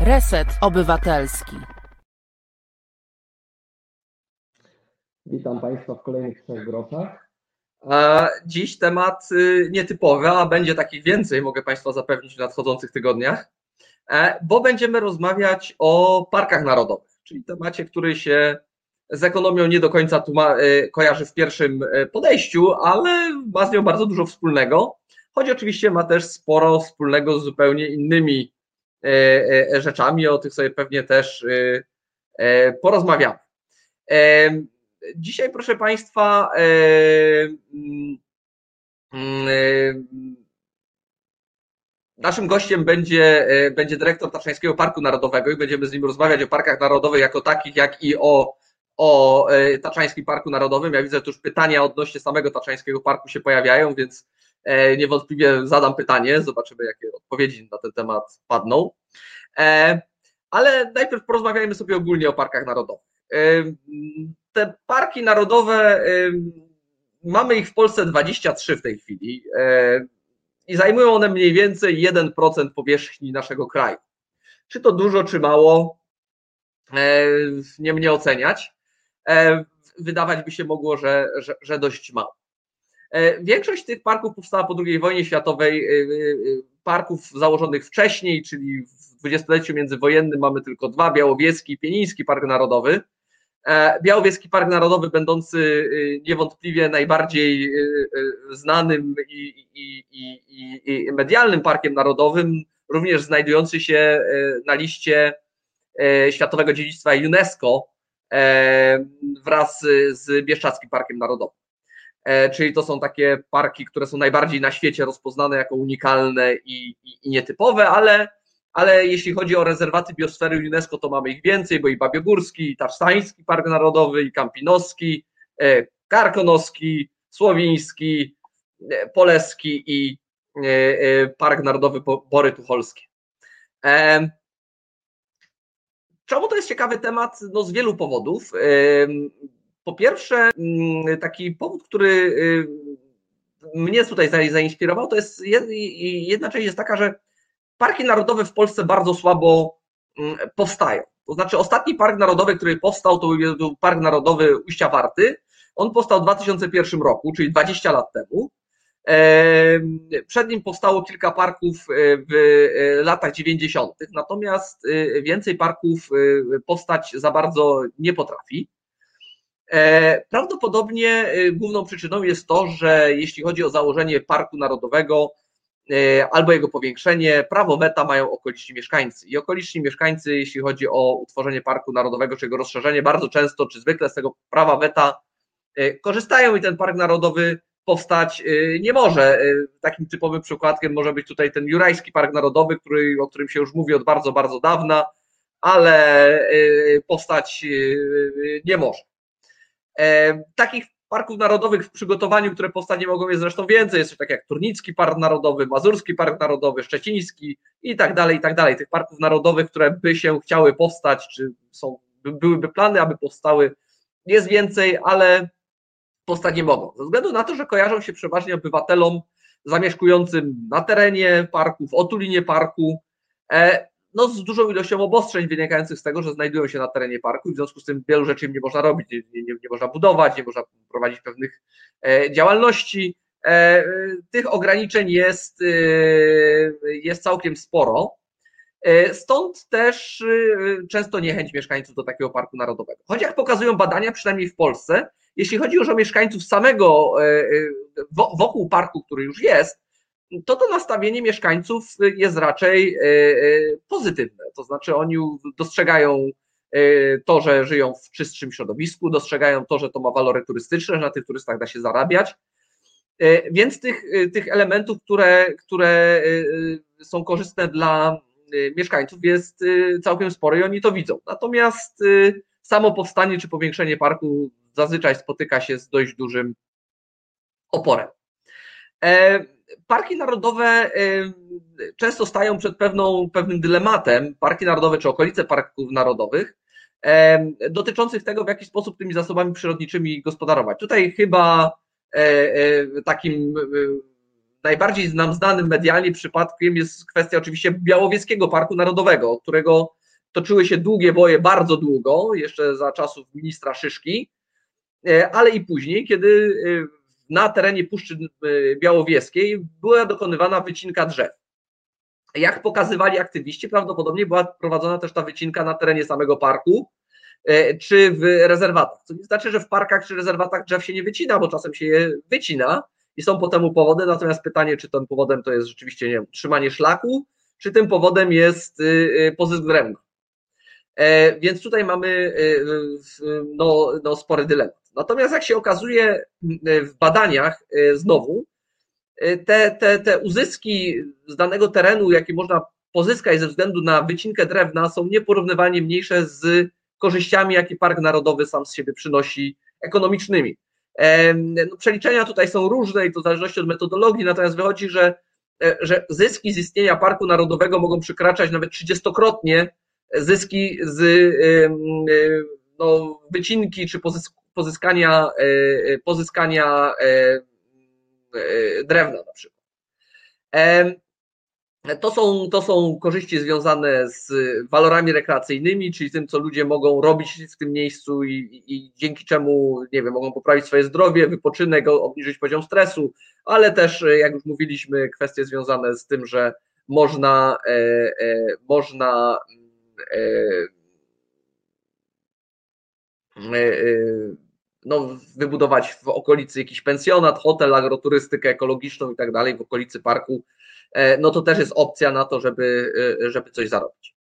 Reset Obywatelski. Witam Państwa w kolejnych trzech groszach. Dziś temat y, nietypowy, a będzie takich więcej, mogę Państwa zapewnić w nadchodzących tygodniach, e, bo będziemy rozmawiać o parkach narodowych, czyli temacie, który się z ekonomią nie do końca y, kojarzy w pierwszym y, podejściu, ale ma z nią bardzo dużo wspólnego, choć oczywiście ma też sporo wspólnego z zupełnie innymi e, e, rzeczami, o tych sobie pewnie też porozmawiamy. Dzisiaj, proszę Państwa, mm, naszym gościem będzie, będzie dyrektor Tatrzańskiego Parku Narodowego i będziemy z nim rozmawiać o parkach narodowych jako takich, jak i o o e, Taczańskim Parku Narodowym. Ja widzę, że już pytania odnośnie samego Taczańskiego Parku się pojawiają, więc e, niewątpliwie zadam pytanie, zobaczymy, jakie odpowiedzi na ten temat padną. E, ale najpierw porozmawiajmy sobie ogólnie o parkach narodowych. Te parki narodowe, mamy ich w Polsce 23 w tej chwili i zajmują one mniej więcej 1% powierzchni naszego kraju. Czy to dużo, czy mało, nie mnie oceniać. E, wydawać by się mogło, że, że, że dość mało. E, większość tych parków powstała po II wojnie światowej, e, parków założonych wcześniej, czyli w dwudziestoleciu międzywojennym mamy tylko dwa, Białowieski i Pieniński Park Narodowy. Białowieski Park Narodowy, będący niewątpliwie najbardziej znanym i, i, i, i, medialnym parkiem narodowym, również znajdujący się na liście Światowego Dziedzictwa UNESCO, E, wraz z Bieszczackim Parkiem Narodowym. E, czyli to są takie parki, które są najbardziej na świecie rozpoznane jako unikalne i, i, i nietypowe, ale, ale jeśli chodzi o rezerwaty biosfery UNESCO, to mamy ich więcej, bo i Babiogórski, i Tasztański Park Narodowy, i Kampinoski, e, Karkonoski, Słowiński, Poleski i Park Narodowy Bory Tucholskie. Czemu to jest ciekawy temat? No z wielu powodów. Po pierwsze, mm, taki powód, który mnie tutaj zainspirował, to jest jedna część jest taka, że parki narodowe w Polsce bardzo słabo mm, powstają. To znaczy ostatni park narodowy, który powstał, to był Park Narodowy Ujścia Warty. On powstał w 2001 roku, czyli 20 lat temu. Przed nim powstało kilka parków e, w e, latach 90., natomiast więcej parków powstać za bardzo nie potrafi. Prawdopodobnie główną przyczyną jest to, że jeśli chodzi o założenie parku narodowego albo jego powiększenie, prawo weta mają okoliczni mieszkańcy. I okoliczni mieszkańcy, jeśli chodzi o utworzenie parku narodowego czy jego rozszerzenie, bardzo często czy zwykle z tego prawa weta korzystają i ten park narodowy powstać nie może. Takim typowym przykładkiem może być tutaj ten Jurajski Park Narodowy, który, o którym się już mówi od bardzo, bardzo dawna, ale powstać nie może. E, takich parków narodowych w przygotowaniu, które powstać nie mogą, jest zresztą więcej. Jest tak jak Turnicki Park Narodowy, Mazurski Park Narodowy, Szczeciński i tak dalej, i tak dalej. Tych parków narodowych, które by się chciały powstać, czy są, byłyby plany, aby powstały, jest więcej, ale powstać nie mogą. Ze względu na to, że kojarzą się przeważnie obywatelom zamieszkującym na terenie parku, w otulinie parku, e, no z dużą ilością obostrzeń wynikających z tego, że znajdują się na terenie parku i w związku z tym wielu rzeczy im nie można robić, nie, nie, nie można budować, nie można prowadzić pewnych e, działalności. E, tych ograniczeń jest, jest całkiem sporo. Stąd też często niechęć mieszkańców do takiego parku narodowego. Choć jak pokazują badania, przynajmniej w Polsce, jeśli chodzi już o mieszkańców samego e, e, wokół parku, który już jest, to to nastawienie mieszkańców jest raczej e, pozytywne. To znaczy oni dostrzegają to, że żyją w czystszym środowisku, dostrzegają to, że to ma walory turystyczne, że na tych turystach da się zarabiać. Więc tych, tych elementów, które, które są korzystne dla mieszkańców jest całkiem sporo i oni to widzą. Natomiast samo powstanie czy powiększenie parku zazwyczaj spotyka się z dość dużym oporem. Parki narodowe e, często stają przed pewną, pewnym dylematem, parki narodowe czy okolice parków narodowych, e, dotyczących tego, w jaki sposób tymi zasobami przyrodniczymi gospodarować. Tutaj chyba takim najbardziej nam znanym medialnie przypadkiem jest kwestia oczywiście Białowieskiego Parku Narodowego, którego toczyły się długie boje, bardzo długo, jeszcze za czasów ministra Szyszki, ale i później, kiedy na terenie Puszczy Białowieskiej była dokonywana wycinka drzew. Jak pokazywali aktywiści, prawdopodobnie była prowadzona też ta wycinka na terenie samego parku, E, czy w rezerwatach. Co nie znaczy, że w parkach czy rezerwatach drzew się nie wycina, bo czasem się je wycina i są po temu powody, natomiast pytanie, czy tym powodem to jest rzeczywiście, nie wiem, trzymanie szlaku, czy tym powodem jest y, y, pozysk drewna. E, więc tutaj mamy y, no, no, spory dylemat. Natomiast jak się okazuje w badaniach znowu, te, te, te uzyski z danego terenu, jakie można pozyskać ze względu na wycinkę drewna, są nieporównywalnie mniejsze z korzyściami, jakie Park Narodowy sam z siebie przynosi ekonomicznymi. No, przeliczenia tutaj są różne i to w zależności od metodologii, natomiast wychodzi, że, e, że zyski z istnienia Parku Narodowego mogą przekraczać nawet trzydziestokrotnie zyski z e, no, wycinki czy pozyskania, e, pozyskania drewna na przykład. To są, to są korzyści związane z walorami rekreacyjnymi, czyli tym, co ludzie mogą robić w tym miejscu i, i, dzięki czemu, nie wiem, mogą poprawić swoje zdrowie, wypoczynek, obniżyć poziom stresu, ale też, jak już mówiliśmy, kwestie związane z tym, że można, e, e, można e, e, e no, wybudować w okolicy jakiś pensjonat, hotel, agroturystykę ekologiczną i tak dalej, w okolicy parku E, no to też jest opcja na to, żeby, e, żeby coś zarobić.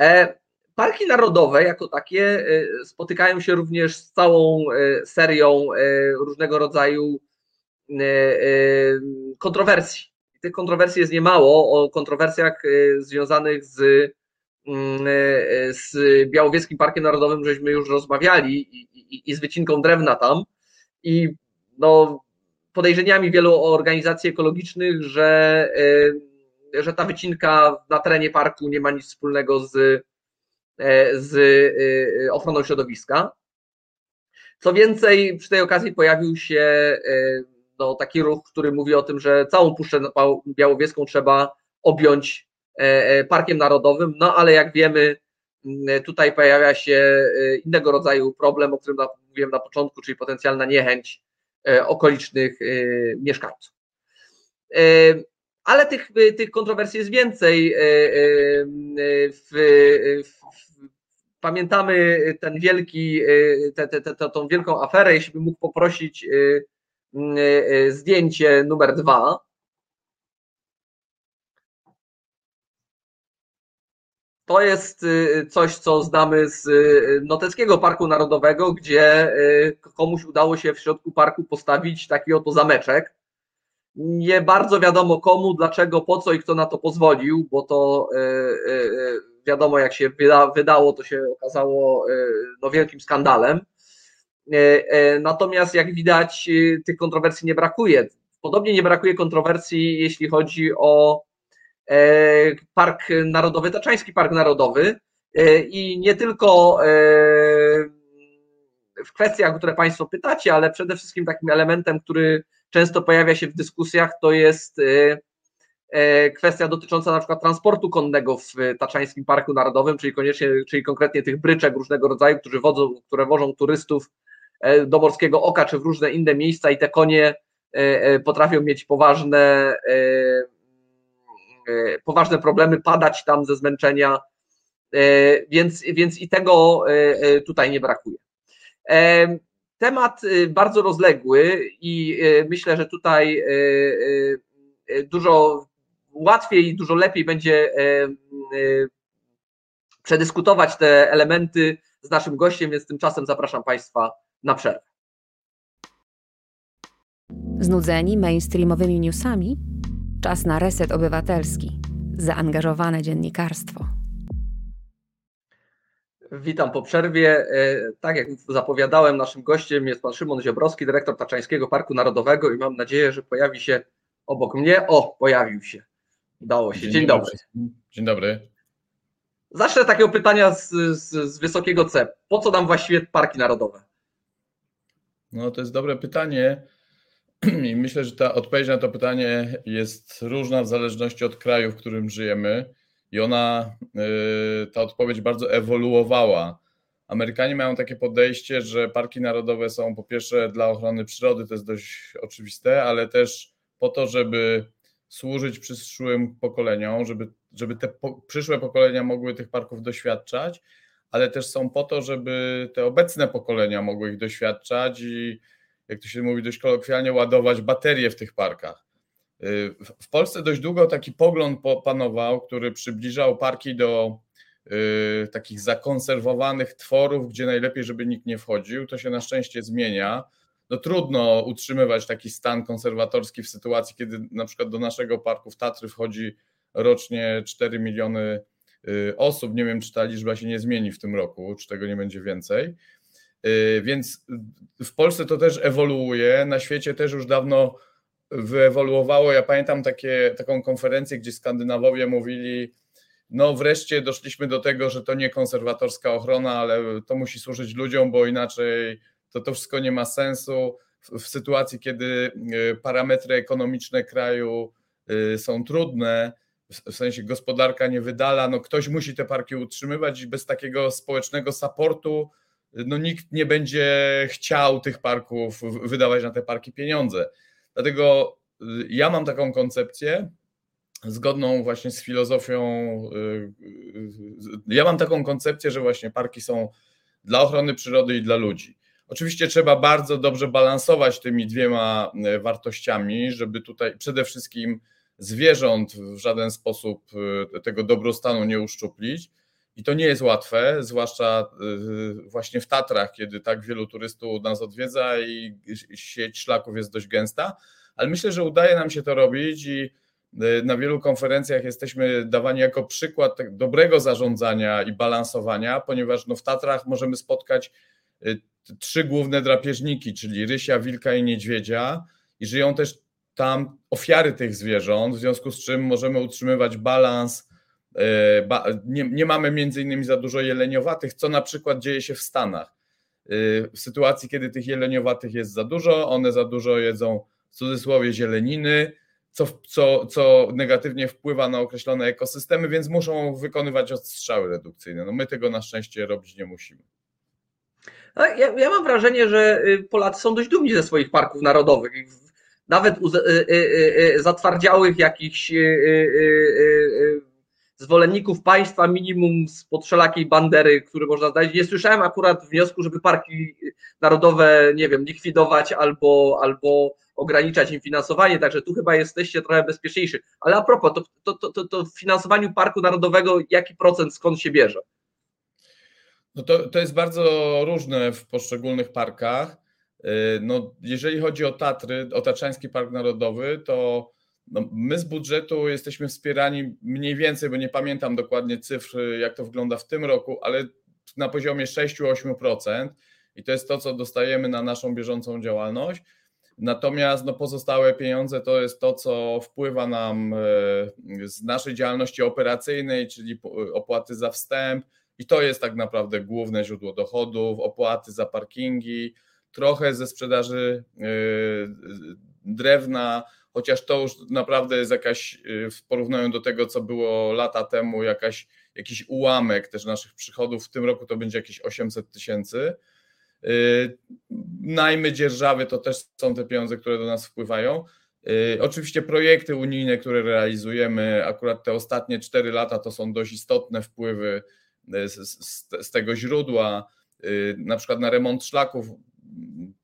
E, parki narodowe jako takie spotykają się również z całą serią różnego rodzaju kontrowersji. Tych kontrowersji jest niemało. O kontrowersjach związanych z, z Białowieskim Parkiem Narodowym żeśmy już rozmawiali i, i, i z wycinką drewna tam. I no, podejrzeniami wielu organizacji ekologicznych, że, y, że ta wycinka na terenie parku nie ma nic wspólnego z, y, z ochroną środowiska. Co więcej, przy tej okazji pojawił się no, taki ruch, który mówi o tym, że całą Puszczę Białowieską trzeba objąć parkiem narodowym, no ale jak wiemy, tutaj pojawia się innego rodzaju problem, o którym mówiłem na początku, czyli potencjalna niechęć E, okolicznych e, mieszkańców. E, ale tych, tych kontrowersji jest więcej. W, w, pamiętamy ten wielki, te, te, te, tą wielką aferę, jeśli bym mógł poprosić zdjęcie numer dwa. To jest y, coś, co znamy z y, Noteckiego Parku Narodowego, gdzie y, komuś udało się w środku parku postawić taki oto zameczek. Nie bardzo wiadomo komu, dlaczego, po co i kto na to pozwolił, bo to wiadomo, jak się wydało, to się okazało no, wielkim skandalem. Natomiast jak widać, tych kontrowersji nie brakuje. Podobnie nie brakuje kontrowersji, jeśli chodzi o Park Narodowy, Taczański Park Narodowy. E, i nie tylko e, w kwestiach, o które Państwo pytacie, ale przede wszystkim takim elementem, który często pojawia się w dyskusjach, to jest kwestia dotycząca na przykład transportu konnego w Taczańskim Parku Narodowym, czyli koniecznie, czyli konkretnie tych bryczek różnego rodzaju, którzy wodzą, które wożą turystów do Morskiego Oka czy w różne inne miejsca i te konie potrafią mieć poważne E, poważne problemy, padać tam ze zmęczenia, e, więc, więc i tego e, tutaj nie brakuje. Temat bardzo rozległy i myślę, że tutaj dużo łatwiej dużo lepiej będzie przedyskutować te elementy z naszym gościem, więc tymczasem zapraszam Państwa na przerwę. Znudzeni mainstreamowymi newsami? Czas na reset obywatelski. Zaangażowane dziennikarstwo. Witam po przerwie. E, tak jak zapowiadałem, naszym gościem jest pan Szymon Ziobrowski, dyrektor Taczańskiego Parku Narodowego i mam nadzieję, że pojawi się obok mnie. O, pojawił się. Udało się. Dzień, Dzień dobry. dobry. Dzień dobry. Zacznę takiego pytania z, z, z wysokiego C. Po co nam właściwie parki narodowe? No to jest dobre pytanie. I myślę, że ta odpowiedź na to pytanie jest różna w zależności od kraju, w którym żyjemy, i ona, y, ta odpowiedź bardzo ewoluowała. Amerykanie mają takie podejście, że parki narodowe są po pierwsze dla ochrony przyrody, to jest dość oczywiste, ale też po to, żeby służyć przyszłym pokoleniom, żeby, żeby te po, przyszłe pokolenia mogły tych parków doświadczać, ale też są po to, żeby te obecne pokolenia mogły ich doświadczać i jak to się mówi dość kolokwialnie, ładować baterie w tych parkach. Y, w Polsce dość długo taki pogląd panował, który przybliżał parki do y, takich zakonserwowanych tworów, gdzie najlepiej, żeby nikt nie wchodził. To się na szczęście zmienia. No trudno utrzymywać taki stan konserwatorski w sytuacji, kiedy na przykład do naszego parku w Tatry wchodzi rocznie 4 miliony y, osób. Nie wiem, czy ta liczba się nie zmieni w tym roku, czy tego nie będzie więcej. Więc w Polsce to też ewoluuje, na świecie też już dawno wyewoluowało. Ja pamiętam takie, taką konferencję, gdzie Skandynawowie mówili, no wreszcie doszliśmy do tego, że to nie konserwatorska ochrona, ale to musi służyć ludziom, bo inaczej to to wszystko nie ma sensu. W, w sytuacji, kiedy y, parametry ekonomiczne kraju y, są trudne, w sensie gospodarka nie wydala, no ktoś musi te parki utrzymywać i bez takiego społecznego supportu no nikt nie będzie chciał tych parków wydawać na te parki pieniądze. Dlatego y, ja mam taką koncepcję, zgodną właśnie z filozofią. Y, y, ja mam taką koncepcję, że właśnie parki są dla ochrony przyrody i dla ludzi. Oczywiście trzeba bardzo dobrze balansować tymi dwiema wartościami, żeby tutaj przede wszystkim zwierząt w żaden sposób tego dobrostanu nie uszczuplić. I to nie jest łatwe, zwłaszcza właśnie w Tatrach, kiedy tak wielu turystów nas odwiedza i sieć szlaków jest dość gęsta, ale myślę, że udaje nam się to robić i y, na wielu konferencjach jesteśmy dawani jako przykład tak dobrego zarządzania i balansowania, ponieważ no w Tatrach możemy spotkać y, trzy główne drapieżniki, czyli rysia, wilka i niedźwiedzia i żyją też tam ofiary tych zwierząt, w związku z czym możemy utrzymywać balans. Y, nie, nie mamy między innymi za dużo jeleniowatych, co na przykład dzieje się w Stanach. W sytuacji, kiedy tych jeleniowatych jest za dużo, one za dużo jedzą w cudzysłowie zieleniny, co, co, co negatywnie wpływa na określone ekosystemy, więc muszą wykonywać odstrzały redukcyjne. No my tego na szczęście robić nie musimy. Ja, ja mam wrażenie, że y, Polacy są dość dumni ze swoich parków narodowych. Nawet u y, y, zatwardziałych jakichś zwolenników państwa minimum z podszelakiej bandery, który można znaleźć. Nie słyszałem akurat wniosku, żeby parki narodowe, nie wiem, likwidować albo, albo ograniczać im finansowanie, także tu chyba jesteście trochę bezpieczniejsi. Ale a propos, to, to, to, to, to w finansowaniu Parku Narodowego jaki procent skąd się bierze? No to, to jest bardzo różne w poszczególnych parkach. Y, no, jeżeli chodzi o Tatry, o Tatrzański Park Narodowy, to no, my z budżetu jesteśmy wspierani mniej więcej, bo nie pamiętam dokładnie cyfr, jak to wygląda w tym roku, ale na poziomie 6-8% i to jest to, co dostajemy na naszą bieżącą działalność. Natomiast no, pozostałe pieniądze to jest to, co wpływa nam e, z naszej działalności operacyjnej, czyli opłaty za wstęp, i to jest tak naprawdę główne źródło dochodów, opłaty za parkingi, trochę ze sprzedaży e, drewna, chociaż to już naprawdę jest jakaś, e, w porównaniu do tego, co było lata temu, jakaś, jakiś ułamek też naszych przychodów. W tym roku to będzie jakieś 800 tysięcy. Y, najmy dzierżawy to też są te pieniądze, które do nas wpływają. Y, oczywiście projekty unijne, które realizujemy, akurat te ostatnie 4 lata to są dość istotne wpływy y, z, z, z tego źródła. Na przykład na remont szlaków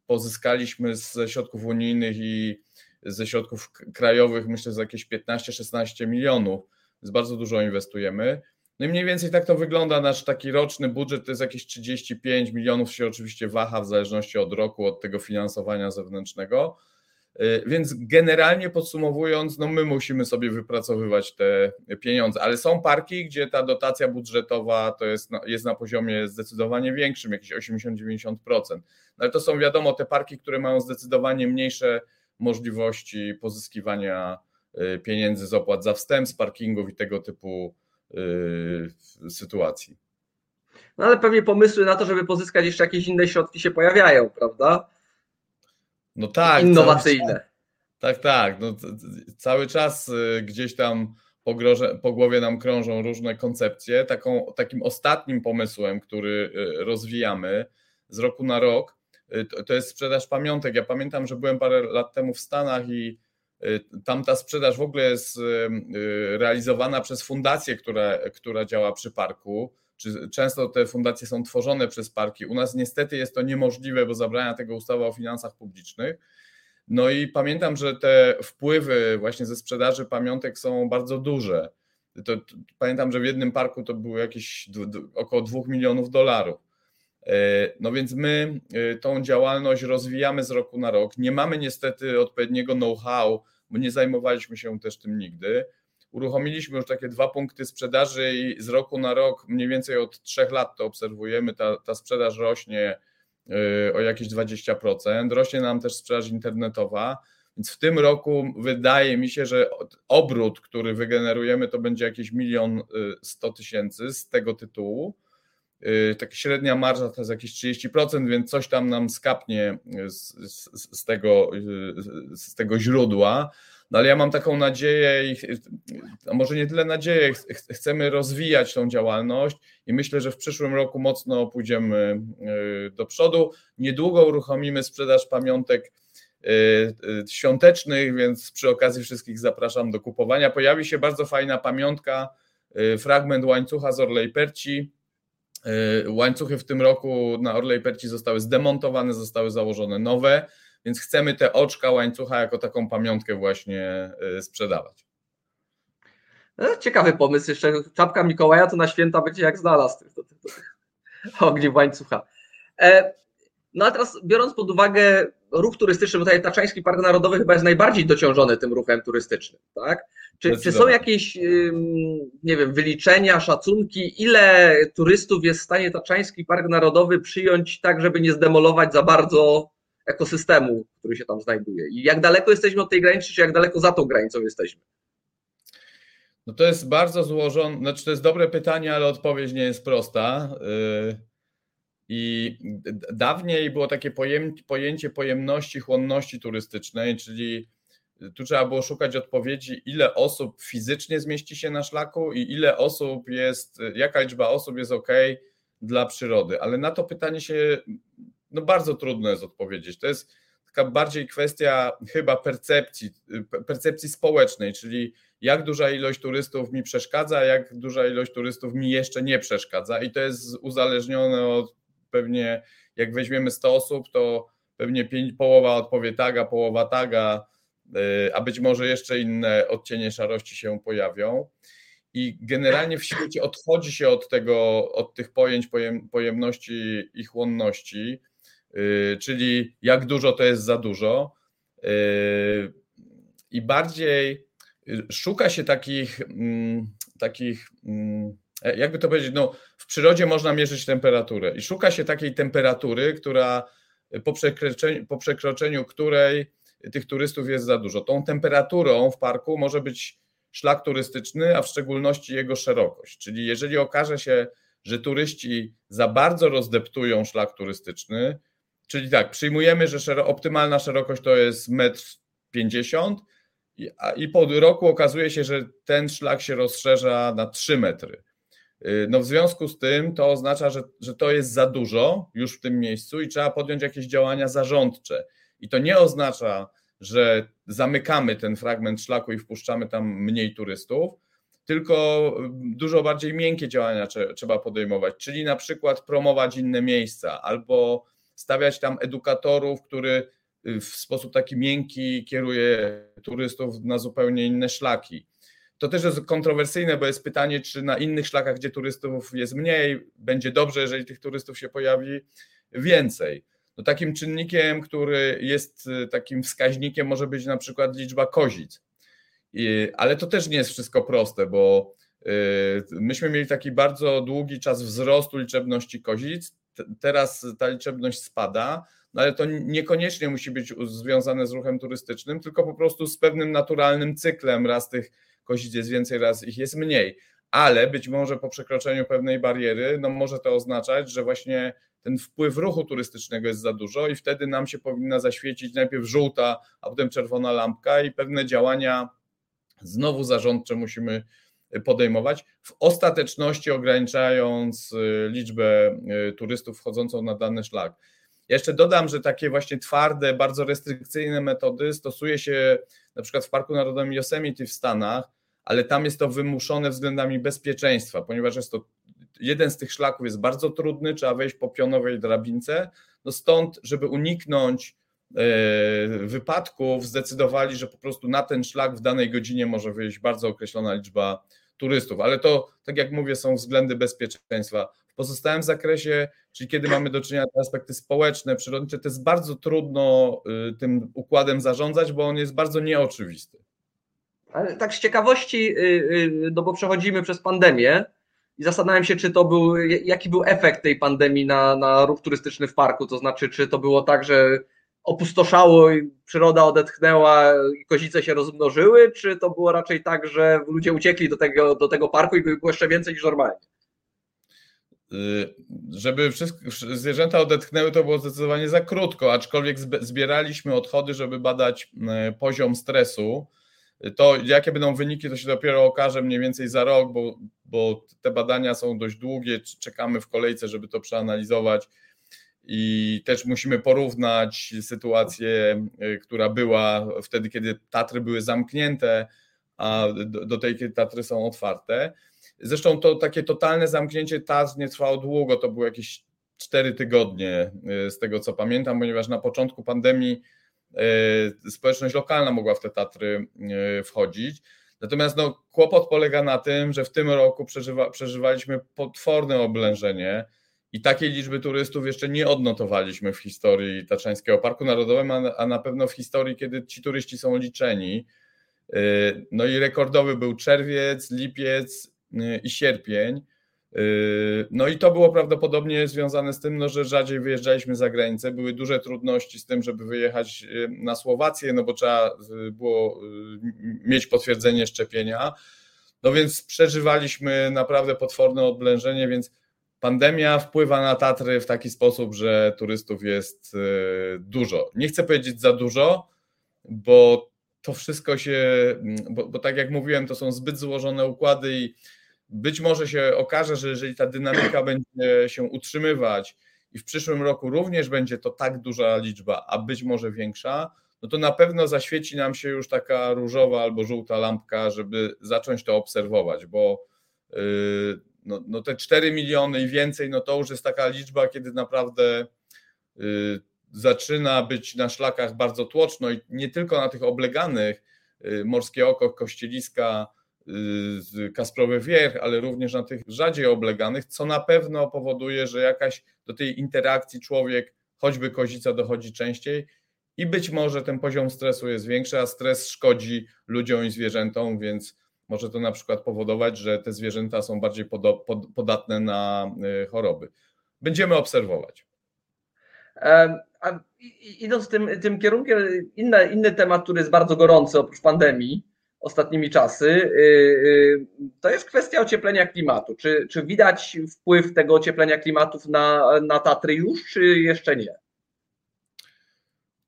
pozyskaliśmy ze środków unijnych i ze środków krajowych, myślę, za jakieś 15-16 milionów, więc bardzo dużo inwestujemy. No i mniej więcej tak to wygląda. Nasz taki roczny budżet to jest jakieś 35 milionów, się oczywiście waha w zależności od roku, od tego finansowania zewnętrznego. Y, więc generalnie podsumowując, no my musimy sobie wypracowywać te pieniądze, ale są parki, gdzie ta dotacja budżetowa to jest jest na poziomie zdecydowanie większym, jakieś 80-90%. No ale to są wiadomo te parki, które mają zdecydowanie mniejsze możliwości pozyskiwania y, pieniędzy z opłat za wstęp, z parkingów i tego typu Y, sytuacji. No ale pewnie pomysły na to, żeby pozyskać jeszcze jakieś inne środki się pojawiają, prawda? no tak, innowacyjne. Tak, tak. No, cały czas y, gdzieś tam po, groże, po głowie nam krążą różne koncepcje. Taką, takim ostatnim pomysłem, który rozwijamy z roku na rok, to, to jest sprzedaż pamiątek. Ja pamiętam, że byłem parę lat temu w Stanach i tam ta sprzedaż w ogóle jest realizowana przez fundację, która, która działa przy parku. Często te fundacje są tworzone przez parki. U nas niestety jest to niemożliwe, bo zabrania tego ustawa o finansach publicznych no i pamiętam, że te wpływy właśnie ze sprzedaży pamiątek są bardzo duże. To, to, pamiętam, że w jednym parku to było jakieś około 2 milionów dolarów. E, no więc my e, tą działalność rozwijamy z roku na rok. Nie mamy niestety odpowiedniego know-how, bo nie zajmowaliśmy się też tym nigdy. Uruchomiliśmy już takie dwa punkty sprzedaży i z roku na rok, mniej więcej od trzech lat to obserwujemy, ta, ta sprzedaż rośnie o jakieś 20%. Rośnie nam też sprzedaż internetowa, więc w tym roku wydaje mi się, że obrót, który wygenerujemy, to będzie jakieś milion 100 y, tysięcy z tego tytułu. Y, taka średnia marża to jest jakieś 30%, więc coś tam nam skapnie z, z, z, tego, y, z tego źródła. No ale ja mam taką nadzieję, i, a może nie tyle nadzieję, chcemy rozwijać tą działalność i myślę, że w przyszłym roku mocno pójdziemy y, do przodu. Niedługo uruchomimy sprzedaż pamiątek świątecznych, więc przy okazji wszystkich zapraszam do kupowania. Pojawi się bardzo fajna pamiątka, fragment łańcucha z Orlej Perci. Łańcuchy w tym roku na Orlej Perci zostały zdemontowane, zostały założone nowe więc chcemy te oczka łańcucha jako taką pamiątkę właśnie y, sprzedawać. No, ciekawy pomysł. Jeszcze czapka Mikołaja to na święta będzie jak znalazł ogni łańcucha. E, no a teraz biorąc pod uwagę ruch turystyczny, bo tutaj Taczański Park Narodowy chyba jest najbardziej dociążony tym ruchem turystycznym, tak? Czy, czy są jakieś, nie wiem, wyliczenia, szacunki, ile turystów jest w stanie Taczański Park Narodowy przyjąć tak, żeby nie zdemolować za bardzo ekosystemu, który się tam znajduje. I jak daleko jesteśmy od tej granicy, czy jak daleko za tą granicą jesteśmy? No to jest bardzo złożone, znaczy to jest dobre pytanie, ale odpowiedź nie jest prosta. Y, I dawniej było takie pojęcie pojemności, chłonności turystycznej, czyli tu trzeba było szukać odpowiedzi, ile osób fizycznie zmieści się na szlaku i ile osób jest, jaka liczba osób jest ok dla przyrody. Ale na to pytanie się no bardzo trudno jest odpowiedzieć. To jest taka bardziej kwestia chyba percepcji, percepcji społecznej, czyli jak duża ilość turystów mi przeszkadza, jak duża ilość turystów mi jeszcze nie przeszkadza i to jest uzależnione od pewnie, jak weźmiemy 100 osób, to pewnie pięć, połowa odpowie tak, a połowa taga, y, a być może jeszcze inne odcienie szarości się pojawią. I generalnie w świecie odchodzi się od tego, od tych pojęć pojem, pojemności i chłonności. Y, czyli jak dużo to jest za dużo. Y, I bardziej szuka się takich, mm, takich mm, jakby to powiedzieć, no, w przyrodzie można mierzyć temperaturę i szuka się takiej temperatury, która po przekroczeniu, po przekroczeniu której tych turystów jest za dużo. Tą temperaturą w parku może być szlak turystyczny, a w szczególności jego szerokość. Czyli jeżeli okaże się, że turyści za bardzo rozdeptują szlak turystyczny, Czyli tak, przyjmujemy, że szero, optymalna szerokość to jest 1,50 m i po roku okazuje się, że ten szlak się rozszerza na 3 metry. Y, no w związku z tym to oznacza, że, że to jest za dużo już w tym miejscu i trzeba podjąć jakieś działania zarządcze. I to nie oznacza, że zamykamy ten fragment szlaku i wpuszczamy tam mniej turystów, tylko dużo bardziej miękkie działania trzeba podejmować, czyli na przykład promować inne miejsca albo stawiać tam edukatorów, który y, w sposób taki miękki kieruje turystów na zupełnie inne szlaki. To też jest kontrowersyjne, bo jest pytanie, czy na innych szlakach, gdzie turystów jest mniej, będzie dobrze, jeżeli tych turystów się pojawi więcej. No takim czynnikiem, który jest y, takim wskaźnikiem, może być na przykład liczba kozic. Ale to też nie jest wszystko proste, bo y, myśmy mieli taki bardzo długi czas wzrostu liczebności kozic teraz ta liczebność spada, no ale to niekoniecznie musi być związane z ruchem turystycznym, tylko po prostu z pewnym naturalnym cyklem. Raz tych kozic jest więcej, raz ich jest mniej. Ale być może po przekroczeniu pewnej bariery, no może to oznaczać, że właśnie ten wpływ ruchu turystycznego jest za dużo i wtedy nam się powinna zaświecić najpierw żółta, a potem czerwona lampka i pewne działania znowu zarządcze musimy podejmować, w ostateczności ograniczając y, liczbę y, turystów wchodzącą na dany szlak. Jeszcze dodam, że takie właśnie twarde, bardzo restrykcyjne metody stosuje się na przykład w Parku Narodowym Yosemite w Stanach, ale tam jest to wymuszone względami bezpieczeństwa, ponieważ jest to jeden z tych szlaków jest bardzo trudny, trzeba wejść po pionowej drabince. No stąd, żeby uniknąć e, wypadków, zdecydowali, że po prostu na ten szlak w danej godzinie może wyjść bardzo określona liczba turystów, ale to, tak jak mówię, są względy bezpieczeństwa. W pozostałym zakresie, czyli kiedy mamy do czynienia z aspekty społeczne, przyrodnicze, to jest bardzo trudno y, tym układem zarządzać, bo on jest bardzo nieoczywisty. Ale tak z ciekawości, y, y, no bo przechodzimy przez pandemię i zastanawiam się, czy to był, jaki był efekt tej pandemii na, na ruch turystyczny w parku, to znaczy, czy to było tak, że opustoszało i przyroda odetchnęła i kozice się rozmnożyły, czy to było raczej tak, że ludzie uciekli do tego, do tego parku i było jeszcze więcej niż normalnie? Y, żeby zwierzęta odetchnęły, to było zdecydowanie za krótko, aczkolwiek zbieraliśmy odchody, żeby badać y, poziom stresu. To jakie będą wyniki, to się dopiero okaże mniej więcej za rok, bo, bo te badania są dość długie, czekamy w kolejce, żeby to przeanalizować i też musimy porównać sytuację, y, która była wtedy, kiedy Tatry były zamknięte, a do tej, kiedy Tatry są otwarte. Zresztą to takie totalne zamknięcie Tatr nie trwało długo, to było jakieś cztery tygodnie, y, z tego co pamiętam, ponieważ na początku pandemii y, społeczność lokalna mogła w te Tatry wchodzić. Natomiast no, kłopot polega na tym, że w tym roku przeżywa, przeżywaliśmy potworne oblężenie i takiej liczby turystów jeszcze nie odnotowaliśmy w historii Tatrzańskiego Parku Narodowego, a na pewno w historii, kiedy ci turyści są liczeni. Y, no i rekordowy był czerwiec, lipiec y, i sierpień. Y, no i to było prawdopodobnie związane z tym, no, że rzadziej wyjeżdżaliśmy za granicę. Były duże trudności z tym, żeby wyjechać na Słowację, no bo trzeba było mieć potwierdzenie szczepienia. No więc przeżywaliśmy naprawdę potworne odblężenie, więc pandemia wpływa na Tatry w taki sposób, że turystów jest dużo. Nie chcę powiedzieć za dużo, bo to wszystko się, bo, bo, tak jak mówiłem, to są zbyt złożone układy i być może się okaże, że jeżeli ta dynamika będzie się utrzymywać i w przyszłym roku również będzie to tak duża liczba, a być może większa, no to na pewno zaświeci nam się już taka różowa albo żółta lampka, żeby zacząć to obserwować, bo yy, no, no te 4 miliony i więcej, no to już jest taka liczba, kiedy naprawdę y, zaczyna być na szlakach bardzo tłoczno i nie tylko na tych obleganych, y, Morskie Oko, Kościeliska, y, Kasprowy Wierch, ale również na tych rzadziej obleganych, co na pewno powoduje, że jakaś do tej interakcji człowiek, choćby kozica, dochodzi częściej i być może ten poziom stresu jest większy, a stres szkodzi ludziom i zwierzętom, więc może to na przykład powodować, że te zwierzęta są bardziej podatne na y, choroby. Będziemy obserwować. A idąc tym, tym kierunkiem, inny temat, który jest bardzo gorący oprócz pandemii ostatnimi czasy, y, y, to jest kwestia ocieplenia klimatu. Czy, czy widać wpływ tego ocieplenia klimatów na, na Tatry już, czy jeszcze nie?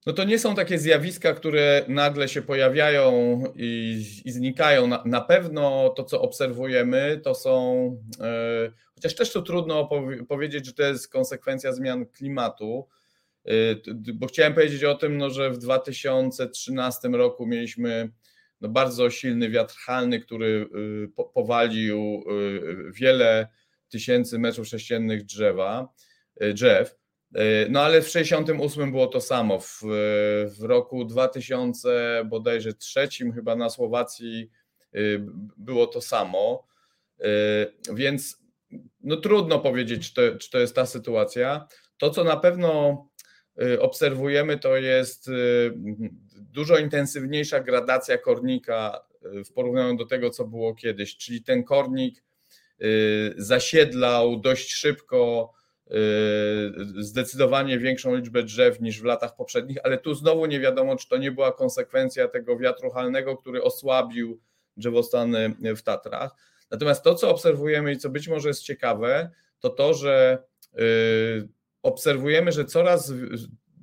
no to nie są takie zjawiska, które nagle się pojawiają i, i znikają. Na, na, pewno to, co obserwujemy, to są, e, chociaż też to trudno powiedzieć, że to jest konsekwencja zmian klimatu, e, bo chciałem powiedzieć o tym, no, że w 2013 roku mieliśmy no, bardzo silny wiatr halny, który po, powalił e, wiele tysięcy metrów sześciennych drzewa, e, drzew. No ale w 68 było to samo. W, w roku 2000 bodajże trzecim chyba na Słowacji było to samo. Więc no trudno powiedzieć, czy to, czy to jest ta sytuacja. To, co na pewno obserwujemy, to jest dużo intensywniejsza gradacja kornika w porównaniu do tego, co było kiedyś. Czyli ten kornik zasiedlał dość szybko Y, zdecydowanie większą liczbę drzew niż w latach poprzednich, ale tu znowu nie wiadomo, czy to nie była konsekwencja tego wiatru halnego, który osłabił drzewostany w Tatrach. Natomiast to, co obserwujemy i co być może jest ciekawe, to to, że y, obserwujemy, że coraz,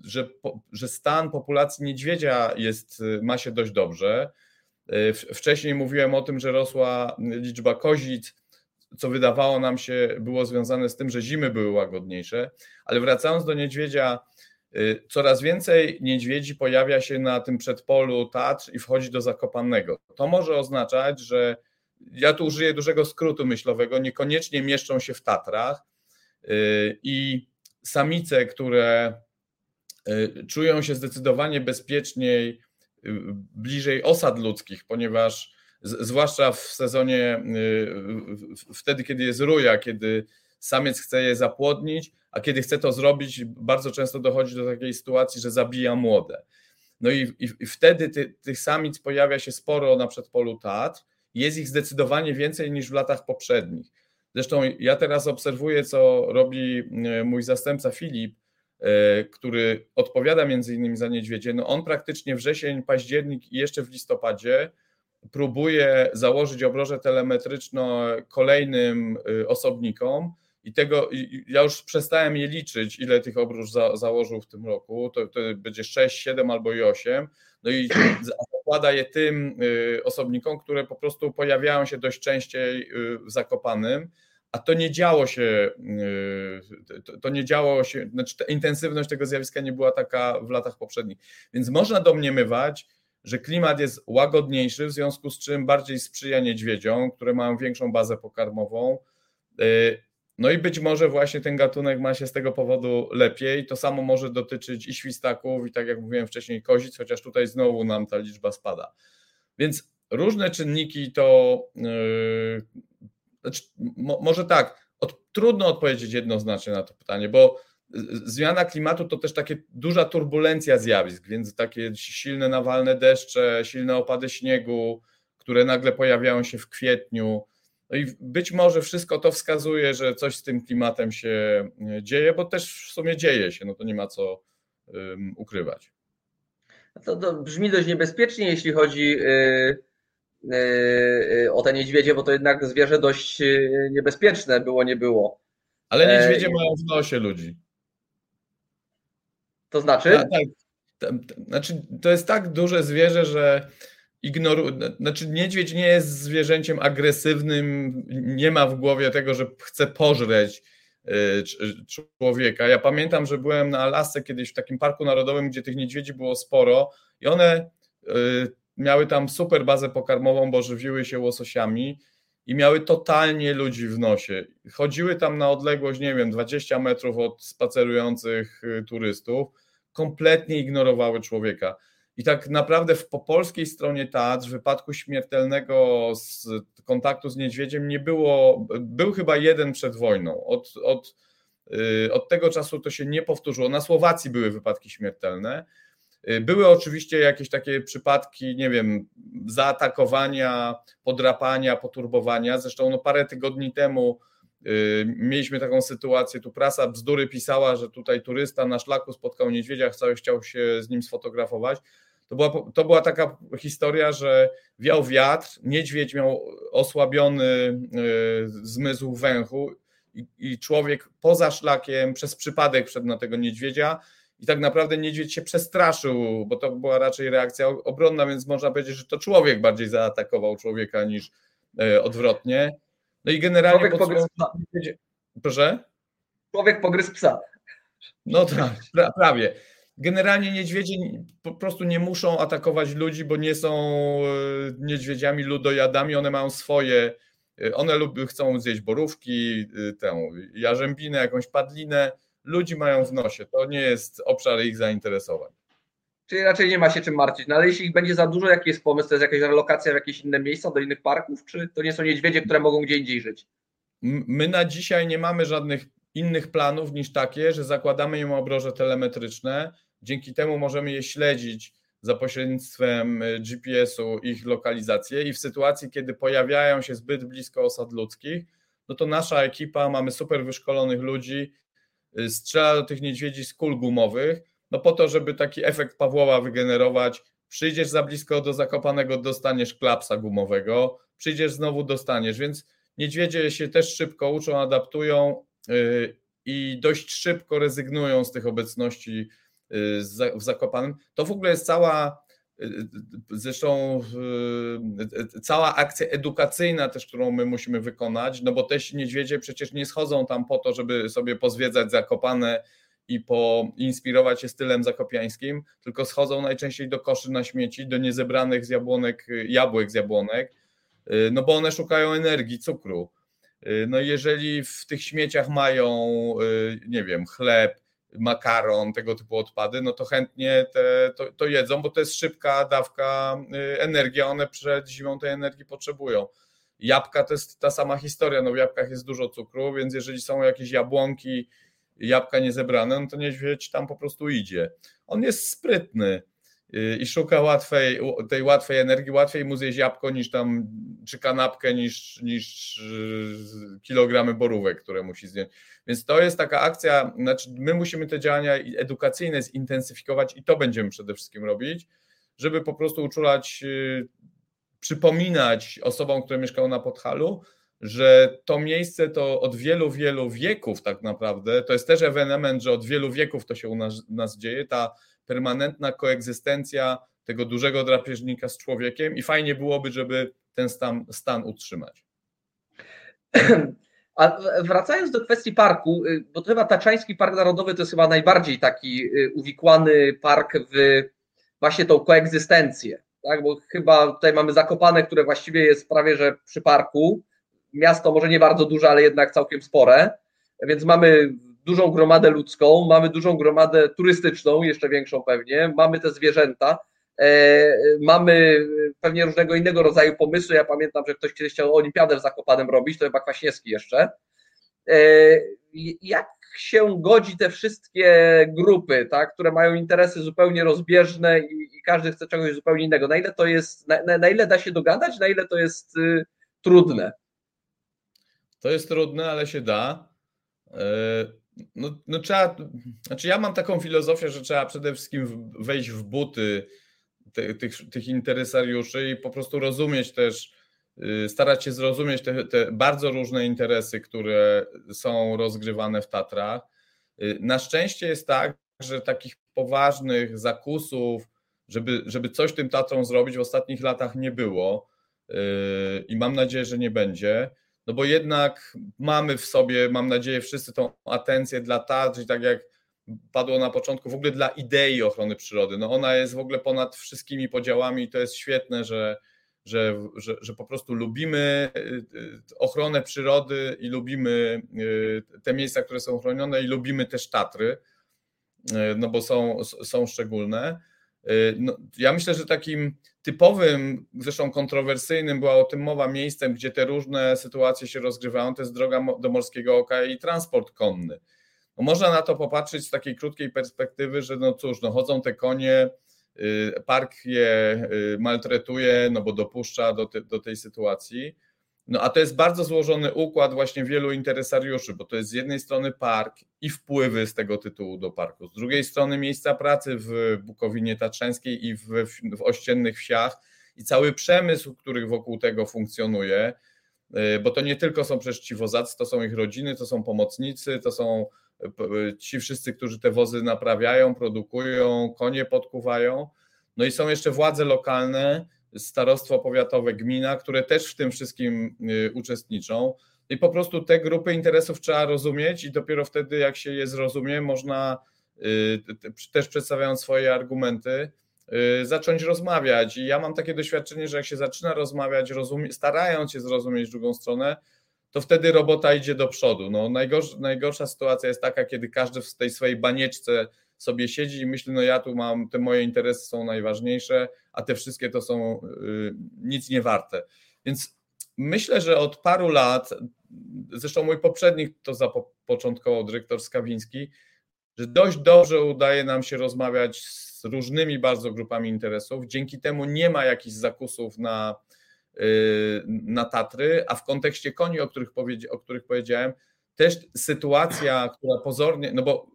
że, że stan populacji niedźwiedzia jest, ma się dość dobrze. Wcześniej mówiłem o tym, że rosła liczba kozic, co wydawało nam się było związane z tym, że zimy były łagodniejsze, ale wracając do niedźwiedzia, y, coraz więcej niedźwiedzi pojawia się na tym przedpolu Tatr i wchodzi do Zakopanego. To może oznaczać, że ja tu użyję dużego skrótu myślowego, niekoniecznie mieszczą się w Tatrach y, i samice, które y, czują się zdecydowanie bezpieczniej bliżej osad ludzkich, ponieważ zwłaszcza w sezonie, y, wtedy, kiedy jest ruja, kiedy samiec chce je zapłodnić, a kiedy chce to zrobić, bardzo często dochodzi do takiej sytuacji, że zabija młode. No i, i, i wtedy ty, tych samic pojawia się sporo na przedpolu Tatr, jest ich zdecydowanie więcej niż w latach poprzednich. Zresztą ja teraz obserwuję, co robi y, mój zastępca Filip, y, który odpowiada między innymi za niedźwiedzie. No on praktycznie wrzesień, październik i jeszcze w listopadzie próbuje założyć obroże telemetryczną kolejnym y, osobnikom i tego ja już przestałem je liczyć, ile tych obróż za, założył w tym roku. To, to będzie 6, 7 albo i 8. No i zakłada je tym y, osobnikom, które po prostu pojawiają się dość częściej y, w Zakopanym, a to nie działo się, to, to nie działo się, znaczy intensywność tego zjawiska nie była taka w latach poprzednich. Więc można domniemywać, że klimat jest łagodniejszy, w związku z czym bardziej sprzyja niedźwiedziom, które mają większą bazę pokarmową. Y, no i być może właśnie ten gatunek ma się z tego powodu lepiej. To samo może dotyczyć i świstaków, i tak jak mówiłem wcześniej, kozic, chociaż tutaj znowu nam ta liczba spada. Więc różne czynniki to. Znaczy, mo, może tak, od, trudno odpowiedzieć jednoznacznie na to pytanie, bo zmiana klimatu to też takie duża turbulencja zjawisk, więc takie silne nawalne deszcze, silne opady śniegu, które nagle pojawiają się w kwietniu. No i być może wszystko to wskazuje, że coś z tym klimatem się e, dzieje, bo też w sumie dzieje się, no to nie ma co um, ukrywać. To, to, brzmi dość niebezpiecznie, jeśli chodzi yy, o te niedźwiedzie, bo to jednak zwierzę dość niebezpieczne było, nie było. Ale niedźwiedzie mają w nosie ludzi. To znaczy? Tak, tak. Znaczy, to jest tak duże zwierzę, że ignoruje. Znaczy, niedźwiedź nie jest zwierzęciem agresywnym, nie ma w głowie tego, że chce pożreć człowieka. Ja pamiętam, że byłem na Alasce kiedyś w takim parku narodowym, gdzie tych niedźwiedzi było sporo i one miały tam super bazę pokarmową, bo żywiły się łososiami i miały totalnie ludzi w nosie. Chodziły tam na odległość, nie wiem, 20 metrów od spacerujących y, turystów kompletnie ignorowały człowieka. I tak naprawdę w, po polskiej stronie Tatr w wypadku śmiertelnego z kontaktu z niedźwiedziem nie było, był chyba jeden przed wojną. Od, od, yy, od tego czasu to się nie powtórzyło. Na Słowacji były wypadki śmiertelne. Yy, były oczywiście jakieś takie przypadki, nie wiem, zaatakowania, podrapania, poturbowania. Zresztą no parę tygodni temu Y, mieliśmy taką sytuację, tu prasa bzdury pisała, że tutaj turysta na szlaku spotkał niedźwiedzia, chciał, chciał się z nim sfotografować. To była, to była taka historia, że wiał wiatr, niedźwiedź miał osłabiony y, zmysł węchu i, i człowiek poza szlakiem przez przypadek wszedł na tego niedźwiedzia i tak naprawdę niedźwiedź się przestraszył, bo to była raczej reakcja obronna, więc można powiedzieć, że to człowiek bardziej zaatakował człowieka niż y, odwrotnie. No i generalnie. Człowiek pogryzł psa. Proszę? Człowiek pogryzł psa. No tak, pra, prawie. Generalnie niedźwiedzie po prostu nie muszą atakować ludzi, bo nie są e, niedźwiedziami ludojadami, one mają swoje, e, one lub chcą zjeść borówki, e, tę jarzębinę, jakąś padlinę, ludzi mają w nosie, to nie jest obszar ich zainteresowań. Czyli raczej nie ma się czym martwić. No ale jeśli ich będzie za dużo, jaki jest pomysł? To jest jakaś relokacja w jakieś inne miejsca, do innych parków, czy to nie są niedźwiedzie, które mogą gdzie indziej żyć? My na dzisiaj nie mamy żadnych innych planów niż takie, że zakładamy im obroże telemetryczne. Dzięki temu możemy je śledzić za pośrednictwem y, GPS-u ich lokalizację i w sytuacji, kiedy pojawiają się zbyt blisko osad ludzkich, no to nasza ekipa, mamy super wyszkolonych ludzi, strzela do tych niedźwiedzi z kul gumowych, no po to, żeby taki efekt Pawłowa wygenerować, przyjdziesz za blisko do Zakopanego, dostaniesz klapsa gumowego, przyjdziesz znowu, dostaniesz, więc niedźwiedzie się też szybko uczą, adaptują yy, i dość szybko rezygnują z tych obecności w Zakopanem. To w ogóle jest cała Zresztą cała akcja edukacyjna też, którą my musimy wykonać, no bo te niedźwiedzie przecież nie schodzą tam po to, żeby sobie pozwiedzać Zakopane i poinspirować się stylem zakopiańskim, tylko schodzą najczęściej do koszy na śmieci, do niezebranych z jabłonek, jabłek z jabłonek, no bo one szukają energii, cukru. No jeżeli w tych śmieciach mają, nie wiem, chleb, makaron, tego typu odpady, no to chętnie te, to, to jedzą, bo to jest szybka dawka energii, a one przed zimą tej energii potrzebują. Jabłka to jest ta sama historia, no w jabłkach jest dużo cukru, więc jeżeli są jakieś jabłonki, jabłka niezebrane, no to niedźwiedź tam po prostu idzie. On jest sprytny y, i szuka łatwej, tej łatwej energii, łatwiej mu zjeść jabłko niż tam, czy kanapkę, niż, niż y, kilogramy borówek, które musi zjeść. Więc to jest taka akcja, znaczy my musimy te działania edukacyjne zintensyfikować i to będziemy przede wszystkim robić, żeby po prostu uczulać, y, przypominać osobom, które mieszkają na Podhalu, że to miejsce to od wielu, wielu wieków tak naprawdę, to jest też ewenement, że od wielu wieków to się u nas, nas dzieje, ta permanentna koegzystencja tego dużego drapieżnika z człowiekiem i fajnie byłoby, żeby ten stan, stan utrzymać. A wracając do kwestii parku, y, bo to chyba Taczański Park Narodowy to jest chyba najbardziej taki y, uwikłany park w właśnie tą koegzystencję, tak? bo chyba tutaj mamy Zakopane, które właściwie jest prawie że przy parku, miasto może nie bardzo duże, ale jednak całkiem spore, więc mamy dużą gromadę ludzką, mamy dużą gromadę turystyczną, jeszcze większą pewnie, mamy te zwierzęta, e, mamy pewnie różnego innego rodzaju pomysły. Ja pamiętam, że ktoś kiedyś chciał olimpiadę w Zakopanem robić, to chyba Kwaśniewski jeszcze. E, jak się godzi te wszystkie grupy, tak, które mają interesy zupełnie rozbieżne i, i każdy chce czegoś zupełnie innego? Na ile to jest, na, na ile da się dogadać, na ile to jest y, trudne? To jest trudne, ale się da. E, no, no trzeba, znaczy ja mam taką filozofię, że trzeba przede wszystkim wejść w buty te, tych, tych interesariuszy i po prostu rozumieć też, y, starać się zrozumieć te, te bardzo różne interesy, które są rozgrywane w Tatrach. Y, na szczęście jest tak, że takich poważnych zakusów, żeby, żeby coś tym Tatrom zrobić w ostatnich latach nie było y, i mam nadzieję, że nie będzie no bo jednak mamy w sobie, mam nadzieję, wszyscy tą atencję dla i tak jak padło na początku, w ogóle dla idei ochrony przyrody. No ona jest w ogóle ponad wszystkimi podziałami i to jest świetne, że, że, że, że po prostu lubimy y, y, ochronę przyrody i lubimy y, te miejsca, które są chronione i lubimy też Tatry, no bo są, są szczególne. No, ja myślę, że takim typowym, zresztą kontrowersyjnym, była o tym mowa, miejscem, gdzie te różne sytuacje się rozgrywają, to jest droga do Morskiego Oka i transport konny. No, można na to popatrzeć z takiej krótkiej perspektywy, że no cóż, no chodzą te konie, y, park je y, maltretuje, no bo dopuszcza do, te, do tej sytuacji. No a to jest bardzo złożony układ właśnie wielu interesariuszy, bo to jest z jednej strony park i wpływy z tego tytułu do parku, z drugiej strony miejsca pracy w Bukowinie Tatrzańskiej i w, w ościennych wsiach i cały przemysł, który wokół tego funkcjonuje, y, bo to nie tylko są przecież ci wozacy, to są ich rodziny, to są pomocnicy, to są y, ci wszyscy, którzy te wozy naprawiają, produkują, konie podkuwają, no i są jeszcze władze lokalne, starostwo powiatowe, gmina, które też w tym wszystkim y, uczestniczą. I po prostu te grupy interesów trzeba rozumieć i dopiero wtedy, jak się je zrozumie, można y, też przedstawiając swoje argumenty, y, zacząć rozmawiać. I ja mam takie doświadczenie, że jak się zaczyna rozmawiać, rozumie, starając się zrozumieć drugą stronę, to wtedy robota idzie do przodu. No, najgorsza, najgorsza sytuacja jest taka, kiedy każdy w tej swojej banieczce sobie siedzi i myśli, no ja tu mam, te moje interesy są najważniejsze, a te wszystkie to są y, nic nie warte. Więc myślę, że od paru lat, zresztą mój poprzednik to zapoczątkował dyrektor Skawiński, że dość dobrze udaje nam się rozmawiać z różnymi bardzo grupami interesów. Dzięki temu nie ma jakichś zakusów na, y, na Tatry, a w kontekście koni, o których, o których powiedziałem, też sytuacja, która pozornie, no bo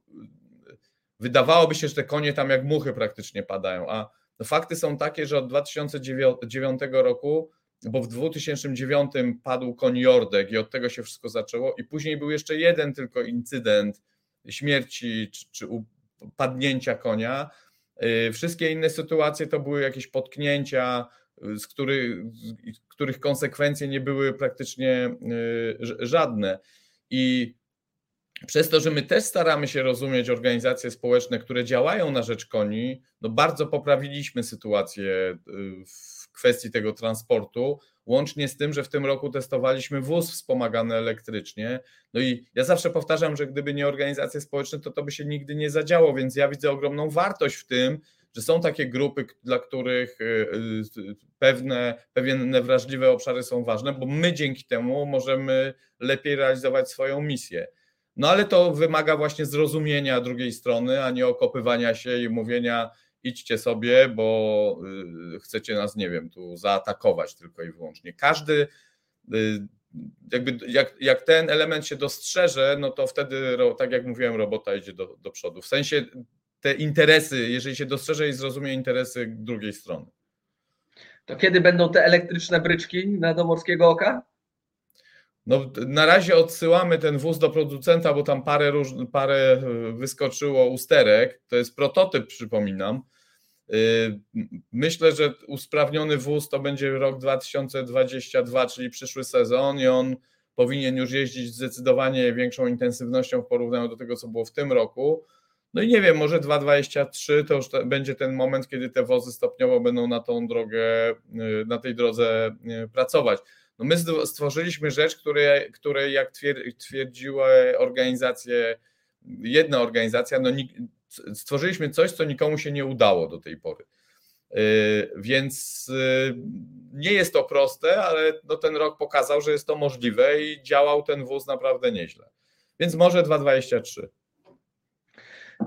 wydawałoby się, że te konie tam jak muchy praktycznie padają, a no fakty są takie, że od 2009 roku bo w 2009 padł koń Jordek i od tego się wszystko zaczęło i później był jeszcze jeden tylko incydent śmierci czy, czy padnięcia konia. Y, wszystkie inne sytuacje to były jakieś potknięcia, z których, których konsekwencje nie były praktycznie żadne. I przez to, że my też staramy się rozumieć organizacje społeczne, które działają na rzecz koni, no bardzo poprawiliśmy sytuację y, w kwestii tego transportu, łącznie z tym, że w tym roku testowaliśmy wóz wspomagany elektrycznie. No i ja zawsze powtarzam, że gdyby nie organizacje społeczne, to to by się nigdy nie zadziało, więc ja widzę ogromną wartość w tym, że są takie grupy, dla których y, y, pewne, pewne wrażliwe obszary są ważne, bo my dzięki temu możemy lepiej realizować swoją misję. No ale to wymaga właśnie zrozumienia drugiej strony, a nie okopywania się i mówienia idźcie sobie, bo y, chcecie nas, nie wiem, tu zaatakować tylko i wyłącznie. Każdy, y, jakby jak, jak ten element się dostrzeże, no to wtedy, tak jak mówiłem, robota idzie do, do przodu. W sensie te interesy, jeżeli się dostrzeże i zrozumie interesy drugiej strony. To kiedy będą te elektryczne bryczki na Domorskiego Oka? No, na razie odsyłamy ten wóz do producenta, bo tam parę, róż, parę e, wyskoczyło usterek. To jest prototyp, przypominam. E, myślę, że usprawniony wóz to będzie rok 2022, czyli przyszły sezon, i on powinien już jeździć zdecydowanie większą intensywnością w porównaniu do tego, co było w tym roku. No i nie wiem, może 2,23 to już będzie ten moment, kiedy te wozy stopniowo będą na tą drogę, e, na tej drodze pracować. No my stworzyliśmy rzecz, której, której jak twierdziły organizacje, jedna organizacja, no stworzyliśmy coś, co nikomu się nie udało do tej pory. Y, więc y, nie jest to proste, ale no ten rok pokazał, że jest to możliwe i działał ten wóz naprawdę nieźle. Więc może 2,23.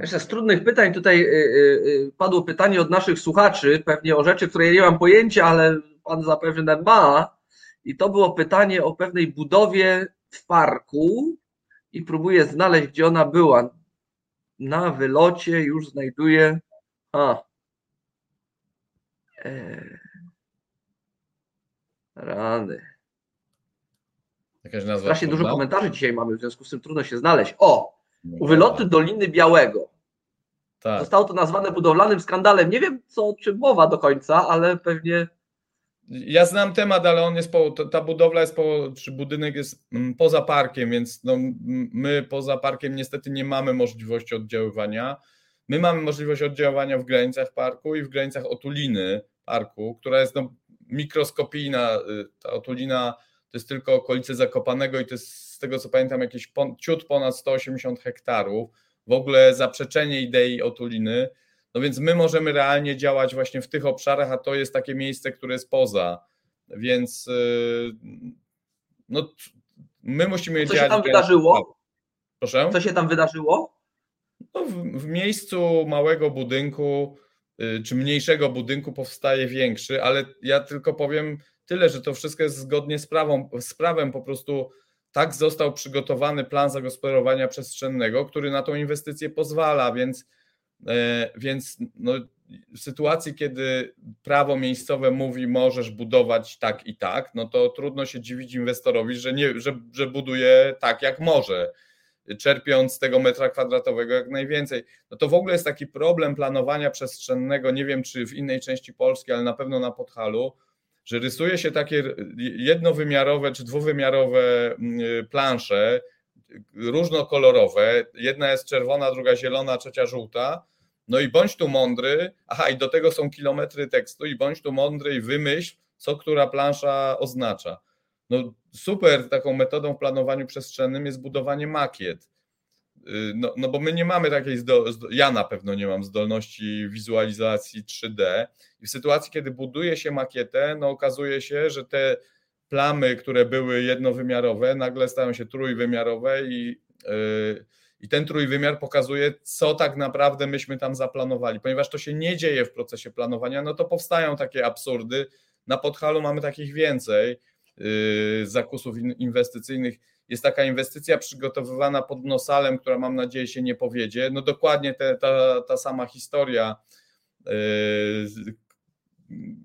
Jeszcze z trudnych pytań tutaj y, padło pytanie od naszych słuchaczy, pewnie o rzeczy, które ja nie mam pojęcia, ale pan zapewne ma. I to było pytanie o pewnej budowie w parku i próbuję znaleźć, gdzie ona była. Na wylocie już znajduję. A. Eee. Rany. Jakaś nazwa Strasznie dużo komentarzy dzisiaj mamy, w związku z tym trudno się znaleźć. O! U wyloty Doliny Białego. Tak. Zostało to nazwane budowlanym skandalem. Nie wiem, co, o czym mowa do końca, ale pewnie ja znam temat, ale on jest po, ta budowla jest po, czy budynek jest mm, poza parkiem, więc no, my poza parkiem niestety nie mamy możliwości oddziaływania. My mamy możliwość oddziaływania w granicach parku i w granicach otuliny parku, która jest no, mikroskopijna. Y, ta otulina to jest tylko okolice Zakopanego i to jest z tego co pamiętam jakieś pon, ciut ponad 180 hektarów. W ogóle zaprzeczenie idei otuliny no więc my możemy realnie działać właśnie w tych obszarach, a to jest takie miejsce, które jest poza. Więc y, no, my musimy Co działać. Co się tam wydarzyło? Proszę? Co się tam wydarzyło? No, w, w miejscu małego budynku y, czy mniejszego budynku powstaje większy, ale ja tylko powiem tyle, że to wszystko jest zgodnie z, prawą, z prawem. Po prostu tak został przygotowany plan zagospodarowania przestrzennego, który na tą inwestycję pozwala, więc więc no, w sytuacji, kiedy prawo miejscowe mówi, możesz budować tak i tak, no to trudno się dziwić inwestorowi, że, nie, że, że buduje tak, jak może, czerpiąc z tego metra kwadratowego jak najwięcej. No to w ogóle jest taki problem planowania przestrzennego, nie wiem czy w innej części Polski, ale na pewno na Podhalu, że rysuje się takie jednowymiarowe czy dwuwymiarowe plansze, różnokolorowe. Jedna jest czerwona, druga zielona, trzecia żółta. No i bądź tu mądry, aha, i do tego są kilometry tekstu, i bądź tu mądry i wymyśl, co która plansza oznacza. No super, taką metodą w planowaniu przestrzennym jest budowanie makiet. Y, no, no bo my nie mamy takiej, ja na pewno nie mam zdolności wizualizacji 3D. I w sytuacji, kiedy buduje się makietę, no okazuje się, że te plamy, które były jednowymiarowe, nagle stają się trójwymiarowe i, yy, i ten trójwymiar pokazuje, co tak naprawdę myśmy tam zaplanowali. Ponieważ to się nie dzieje w procesie planowania, no to powstają takie absurdy. Na Podhalu mamy takich więcej yy, zakusów inwestycyjnych. Jest taka inwestycja przygotowywana pod Nosalem, która mam nadzieję się nie powiedzie. No dokładnie te, ta, ta sama historia.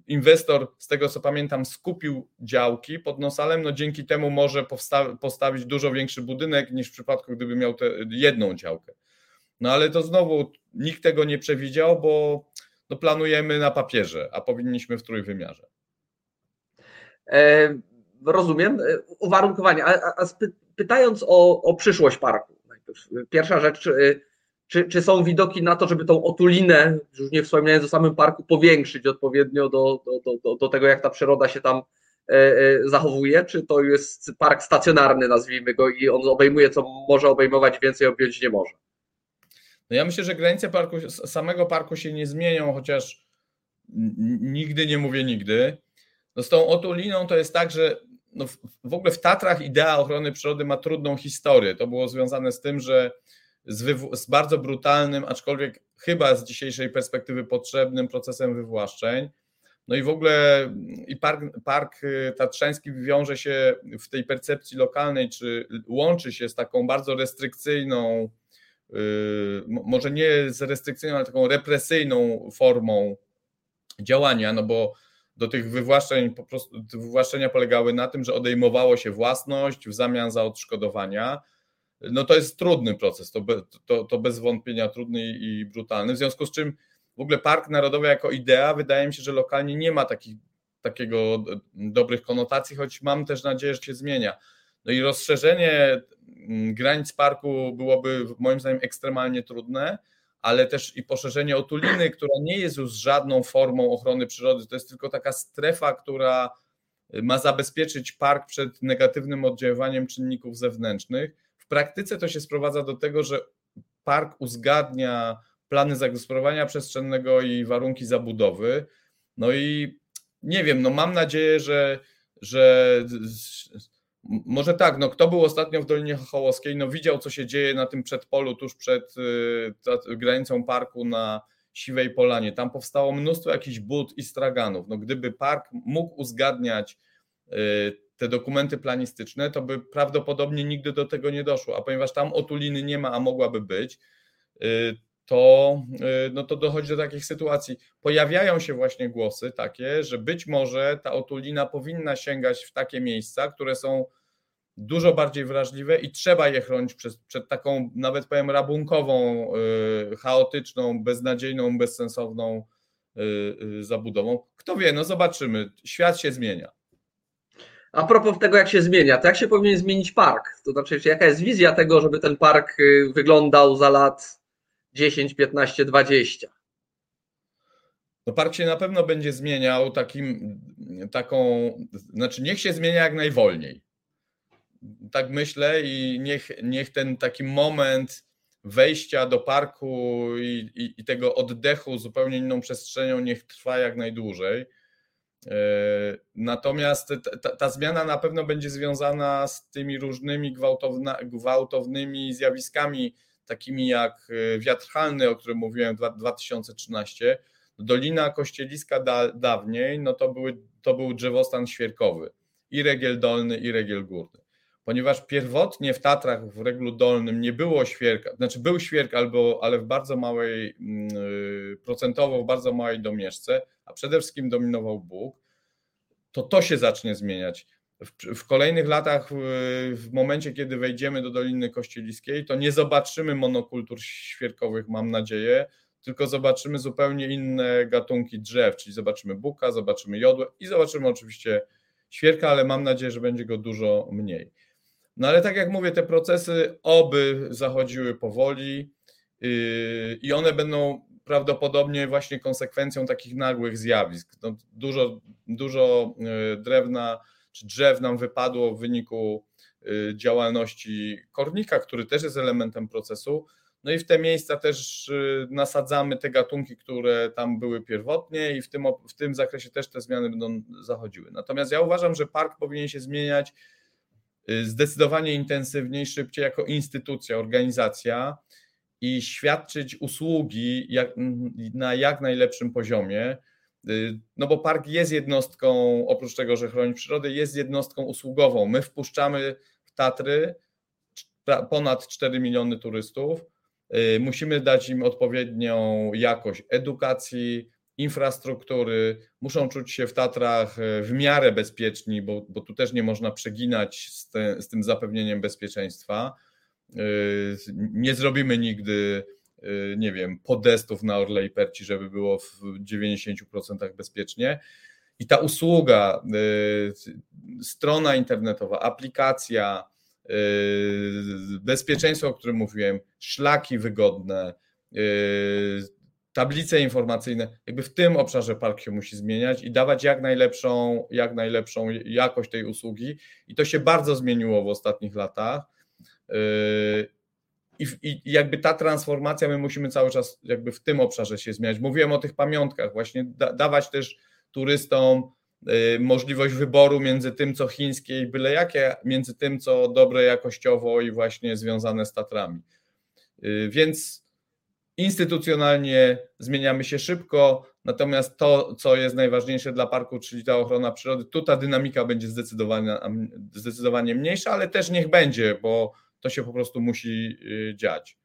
Inwestor, z tego co pamiętam, skupił działki pod Nosalem, no dzięki temu może postawić dużo większy budynek niż w przypadku, gdyby miał jedną działkę. No ale to znowu nikt tego nie przewidział, bo no planujemy na papierze, a powinniśmy w trójwymiarze. E, rozumiem. E, uwarunkowanie. A, a, pytając o, o przyszłość parku, pierwsza rzecz, czy, czy, są widoki na to, żeby tą otulinę, już nie wspominając o samym parku, powiększyć odpowiednio do, do, do, do tego, jak ta przyroda się tam e, zachowuje? Czy to jest park stacjonarny, nazwijmy go, i on obejmuje, co może obejmować, więcej objąć nie może? No ja myślę, że granice parku, samego parku się nie zmienią, chociaż nigdy nie mówię nigdy. No z tą otuliną to jest tak, że no w ogóle w Tatrach idea ochrony przyrody ma trudną historię. To było związane z tym, że z, z, bardzo brutalnym, aczkolwiek chyba z dzisiejszej perspektywy potrzebnym procesem wywłaszczeń. No i w ogóle i park, park tatrzański wiąże się w tej percepcji lokalnej, czy łączy się z taką bardzo restrykcyjną Yy, może nie z restrykcyjną, ale taką represyjną formą działania, no bo do tych wywłaszczeń po prostu wywłaszczenia polegały na tym, że odejmowało się własność w zamian za odszkodowania. No to jest trudny proces, to, to, to bez wątpienia trudny i brutalny, w związku z czym w ogóle Park Narodowy jako idea wydaje mi się, że lokalnie nie ma takich, takiego dobrych konotacji, choć mam też nadzieję, że się zmienia. No i rozszerzenie mm, granic parku byłoby moim zdaniem ekstremalnie trudne, ale też i poszerzenie otuliny, która nie jest już żadną formą ochrony przyrody, to jest tylko taka strefa, która ma zabezpieczyć park przed negatywnym oddziaływaniem czynników zewnętrznych. W praktyce to się sprowadza do tego, że park uzgadnia plany zagospodarowania przestrzennego i warunki zabudowy. No i nie wiem, no mam nadzieję, że, że może tak, no kto był ostatnio w Dolinie Chochołowskiej, no widział co się dzieje na tym przedpolu tuż przed y, granicą parku na Siwej Polanie. Tam powstało mnóstwo jakichś bud i straganów. No gdyby park mógł uzgadniać y, te dokumenty planistyczne, to by prawdopodobnie nigdy do tego nie doszło. A ponieważ tam otuliny nie ma, a mogłaby być, y, to, no to dochodzi do takich sytuacji. Pojawiają się właśnie głosy takie, że być może ta otulina powinna sięgać w takie miejsca, które są dużo bardziej wrażliwe i trzeba je chronić przed, przed taką, nawet powiem, rabunkową, y, chaotyczną, beznadziejną, bezsensowną y, y, zabudową. Kto wie, no zobaczymy. Świat się zmienia. A propos tego, jak się zmienia, to jak się powinien zmienić park? To znaczy, jaka jest wizja tego, żeby ten park wyglądał za lat 10, 15, 20? No park się na pewno będzie zmieniał takim, taką, znaczy niech się zmienia jak najwolniej tak myślę i niech, niech ten taki moment wejścia do parku i, i, i tego oddechu zupełnie inną przestrzenią niech trwa jak najdłużej. E, natomiast ta, ta, zmiana na pewno będzie związana z tymi różnymi gwałtowna, gwałtownymi zjawiskami, takimi jak e, wiatr halny, o którym mówiłem w 2013. Dolina Kościeliska da, dawniej, no to, były, to był drzewostan świerkowy, i regiel dolny, i regiel górny ponieważ pierwotnie w Tatrach w reglu dolnym nie było świerka, znaczy był świerk, albo, ale w bardzo małej, mm, y, procentowo w bardzo małej domieszce, a przede wszystkim dominował Bóg, to to się zacznie zmieniać. W, w, kolejnych latach, w momencie, kiedy wejdziemy do Doliny Kościeliskiej, to nie zobaczymy monokultur świerkowych, mam nadzieję, tylko zobaczymy zupełnie inne gatunki drzew, czyli zobaczymy buka, zobaczymy jodłę i zobaczymy oczywiście świerka, ale mam nadzieję, że będzie go dużo mniej. No ale tak jak mówię, te procesy oby zachodziły powoli yy, i one będą prawdopodobnie właśnie konsekwencją takich nagłych zjawisk. No, dużo, dużo yy, drewna czy drzew nam wypadło w wyniku yy, działalności kornika, który też jest elementem procesu. No i w te miejsca też nasadzamy te gatunki, które tam były pierwotnie i w tym, w tym zakresie też te zmiany będą zachodziły. Natomiast ja uważam, że park powinien się zmieniać Y, zdecydowanie intensywniej, szybciej jako instytucja, organizacja i świadczyć usługi jak, na jak najlepszym poziomie. Y, no bo park jest jednostką, oprócz tego, że chroni przyrodę, jest jednostką usługową. My wpuszczamy w Tatry ponad 4 miliony turystów. Y, musimy dać im odpowiednią jakość edukacji, infrastruktury, muszą czuć się w Tatrach e, w miarę bezpieczni, bo, bo tu też nie można przeginać z, te, z tym zapewnieniem bezpieczeństwa. E, nie zrobimy nigdy, e, nie wiem, podestów na Orle i Perci, żeby było w 90% bezpiecznie. I ta usługa, strona internetowa, aplikacja, bezpieczeństwo, o którym mówiłem, szlaki wygodne, tablice informacyjne, jakby w tym obszarze park się musi zmieniać i dawać jak najlepszą, jak najlepszą jakość tej usługi. I to się bardzo zmieniło w ostatnich latach. Yy, I, I, jakby ta transformacja, my musimy cały czas jakby w tym obszarze się zmieniać. Mówiłem o tych pamiątkach, właśnie da, dawać też turystom yy, możliwość wyboru między tym, co chińskie i byle jakie, między tym, co dobre jakościowo i właśnie związane z Tatrami. Yy, więc Instytucjonalnie zmieniamy się szybko, natomiast to, co jest najważniejsze dla parku, czyli ta ochrona przyrody, tu ta dynamika będzie zdecydowanie, zdecydowanie mniejsza, ale też niech będzie, bo to się po prostu musi y, dziać.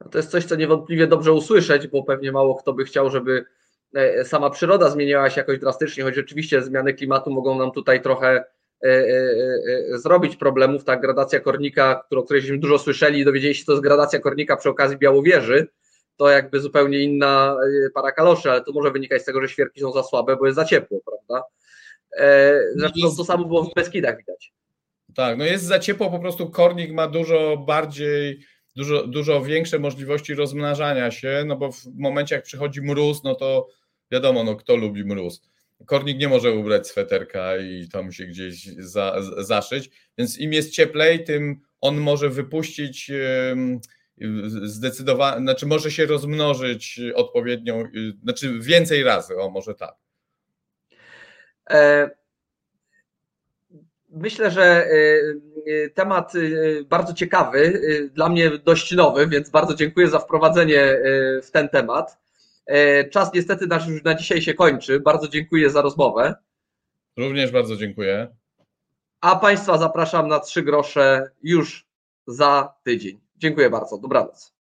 No to jest coś, co niewątpliwie dobrze usłyszeć, bo pewnie mało kto by chciał, żeby e, sama przyroda zmieniała się jakoś drastycznie, choć rzeczywiście zmiany klimatu mogą nam tutaj trochę zrobić problemów. Ta gradacja kornika, o której żeśmy dużo słyszeli, dowiedzieli się, to jest gradacja kornika przy okazji Białowieży, to jakby zupełnie inna para kaloszy, ale to może wynikać z tego, że świerki są za słabe, bo jest za ciepło, prawda? Zresztą to samo było w Beskidach widać. Tak, no jest za ciepło, po prostu kornik ma dużo bardziej, dużo, dużo większe możliwości rozmnażania się, no bo w momencie jak przychodzi mróz, no to wiadomo, no kto lubi mróz kornik nie może ubrać sweterka i tam się gdzieś za, zaszyć, więc im jest cieplej, tym on może wypuścić zdecydowanie, znaczy może się rozmnożyć odpowiednią, znaczy więcej razy, o może tak. E, myślę, że e, e, temat bardzo ciekawy, dla mnie dość nowy, więc bardzo dziękuję za wprowadzenie w ten temat. E, czas niestety nasz już na dzisiaj się kończy. Bardzo dziękuję za rozmowę. Również bardzo dziękuję. A Państwa zapraszam na trzy grosze już za tydzień. Dziękuję bardzo. Dobranoc.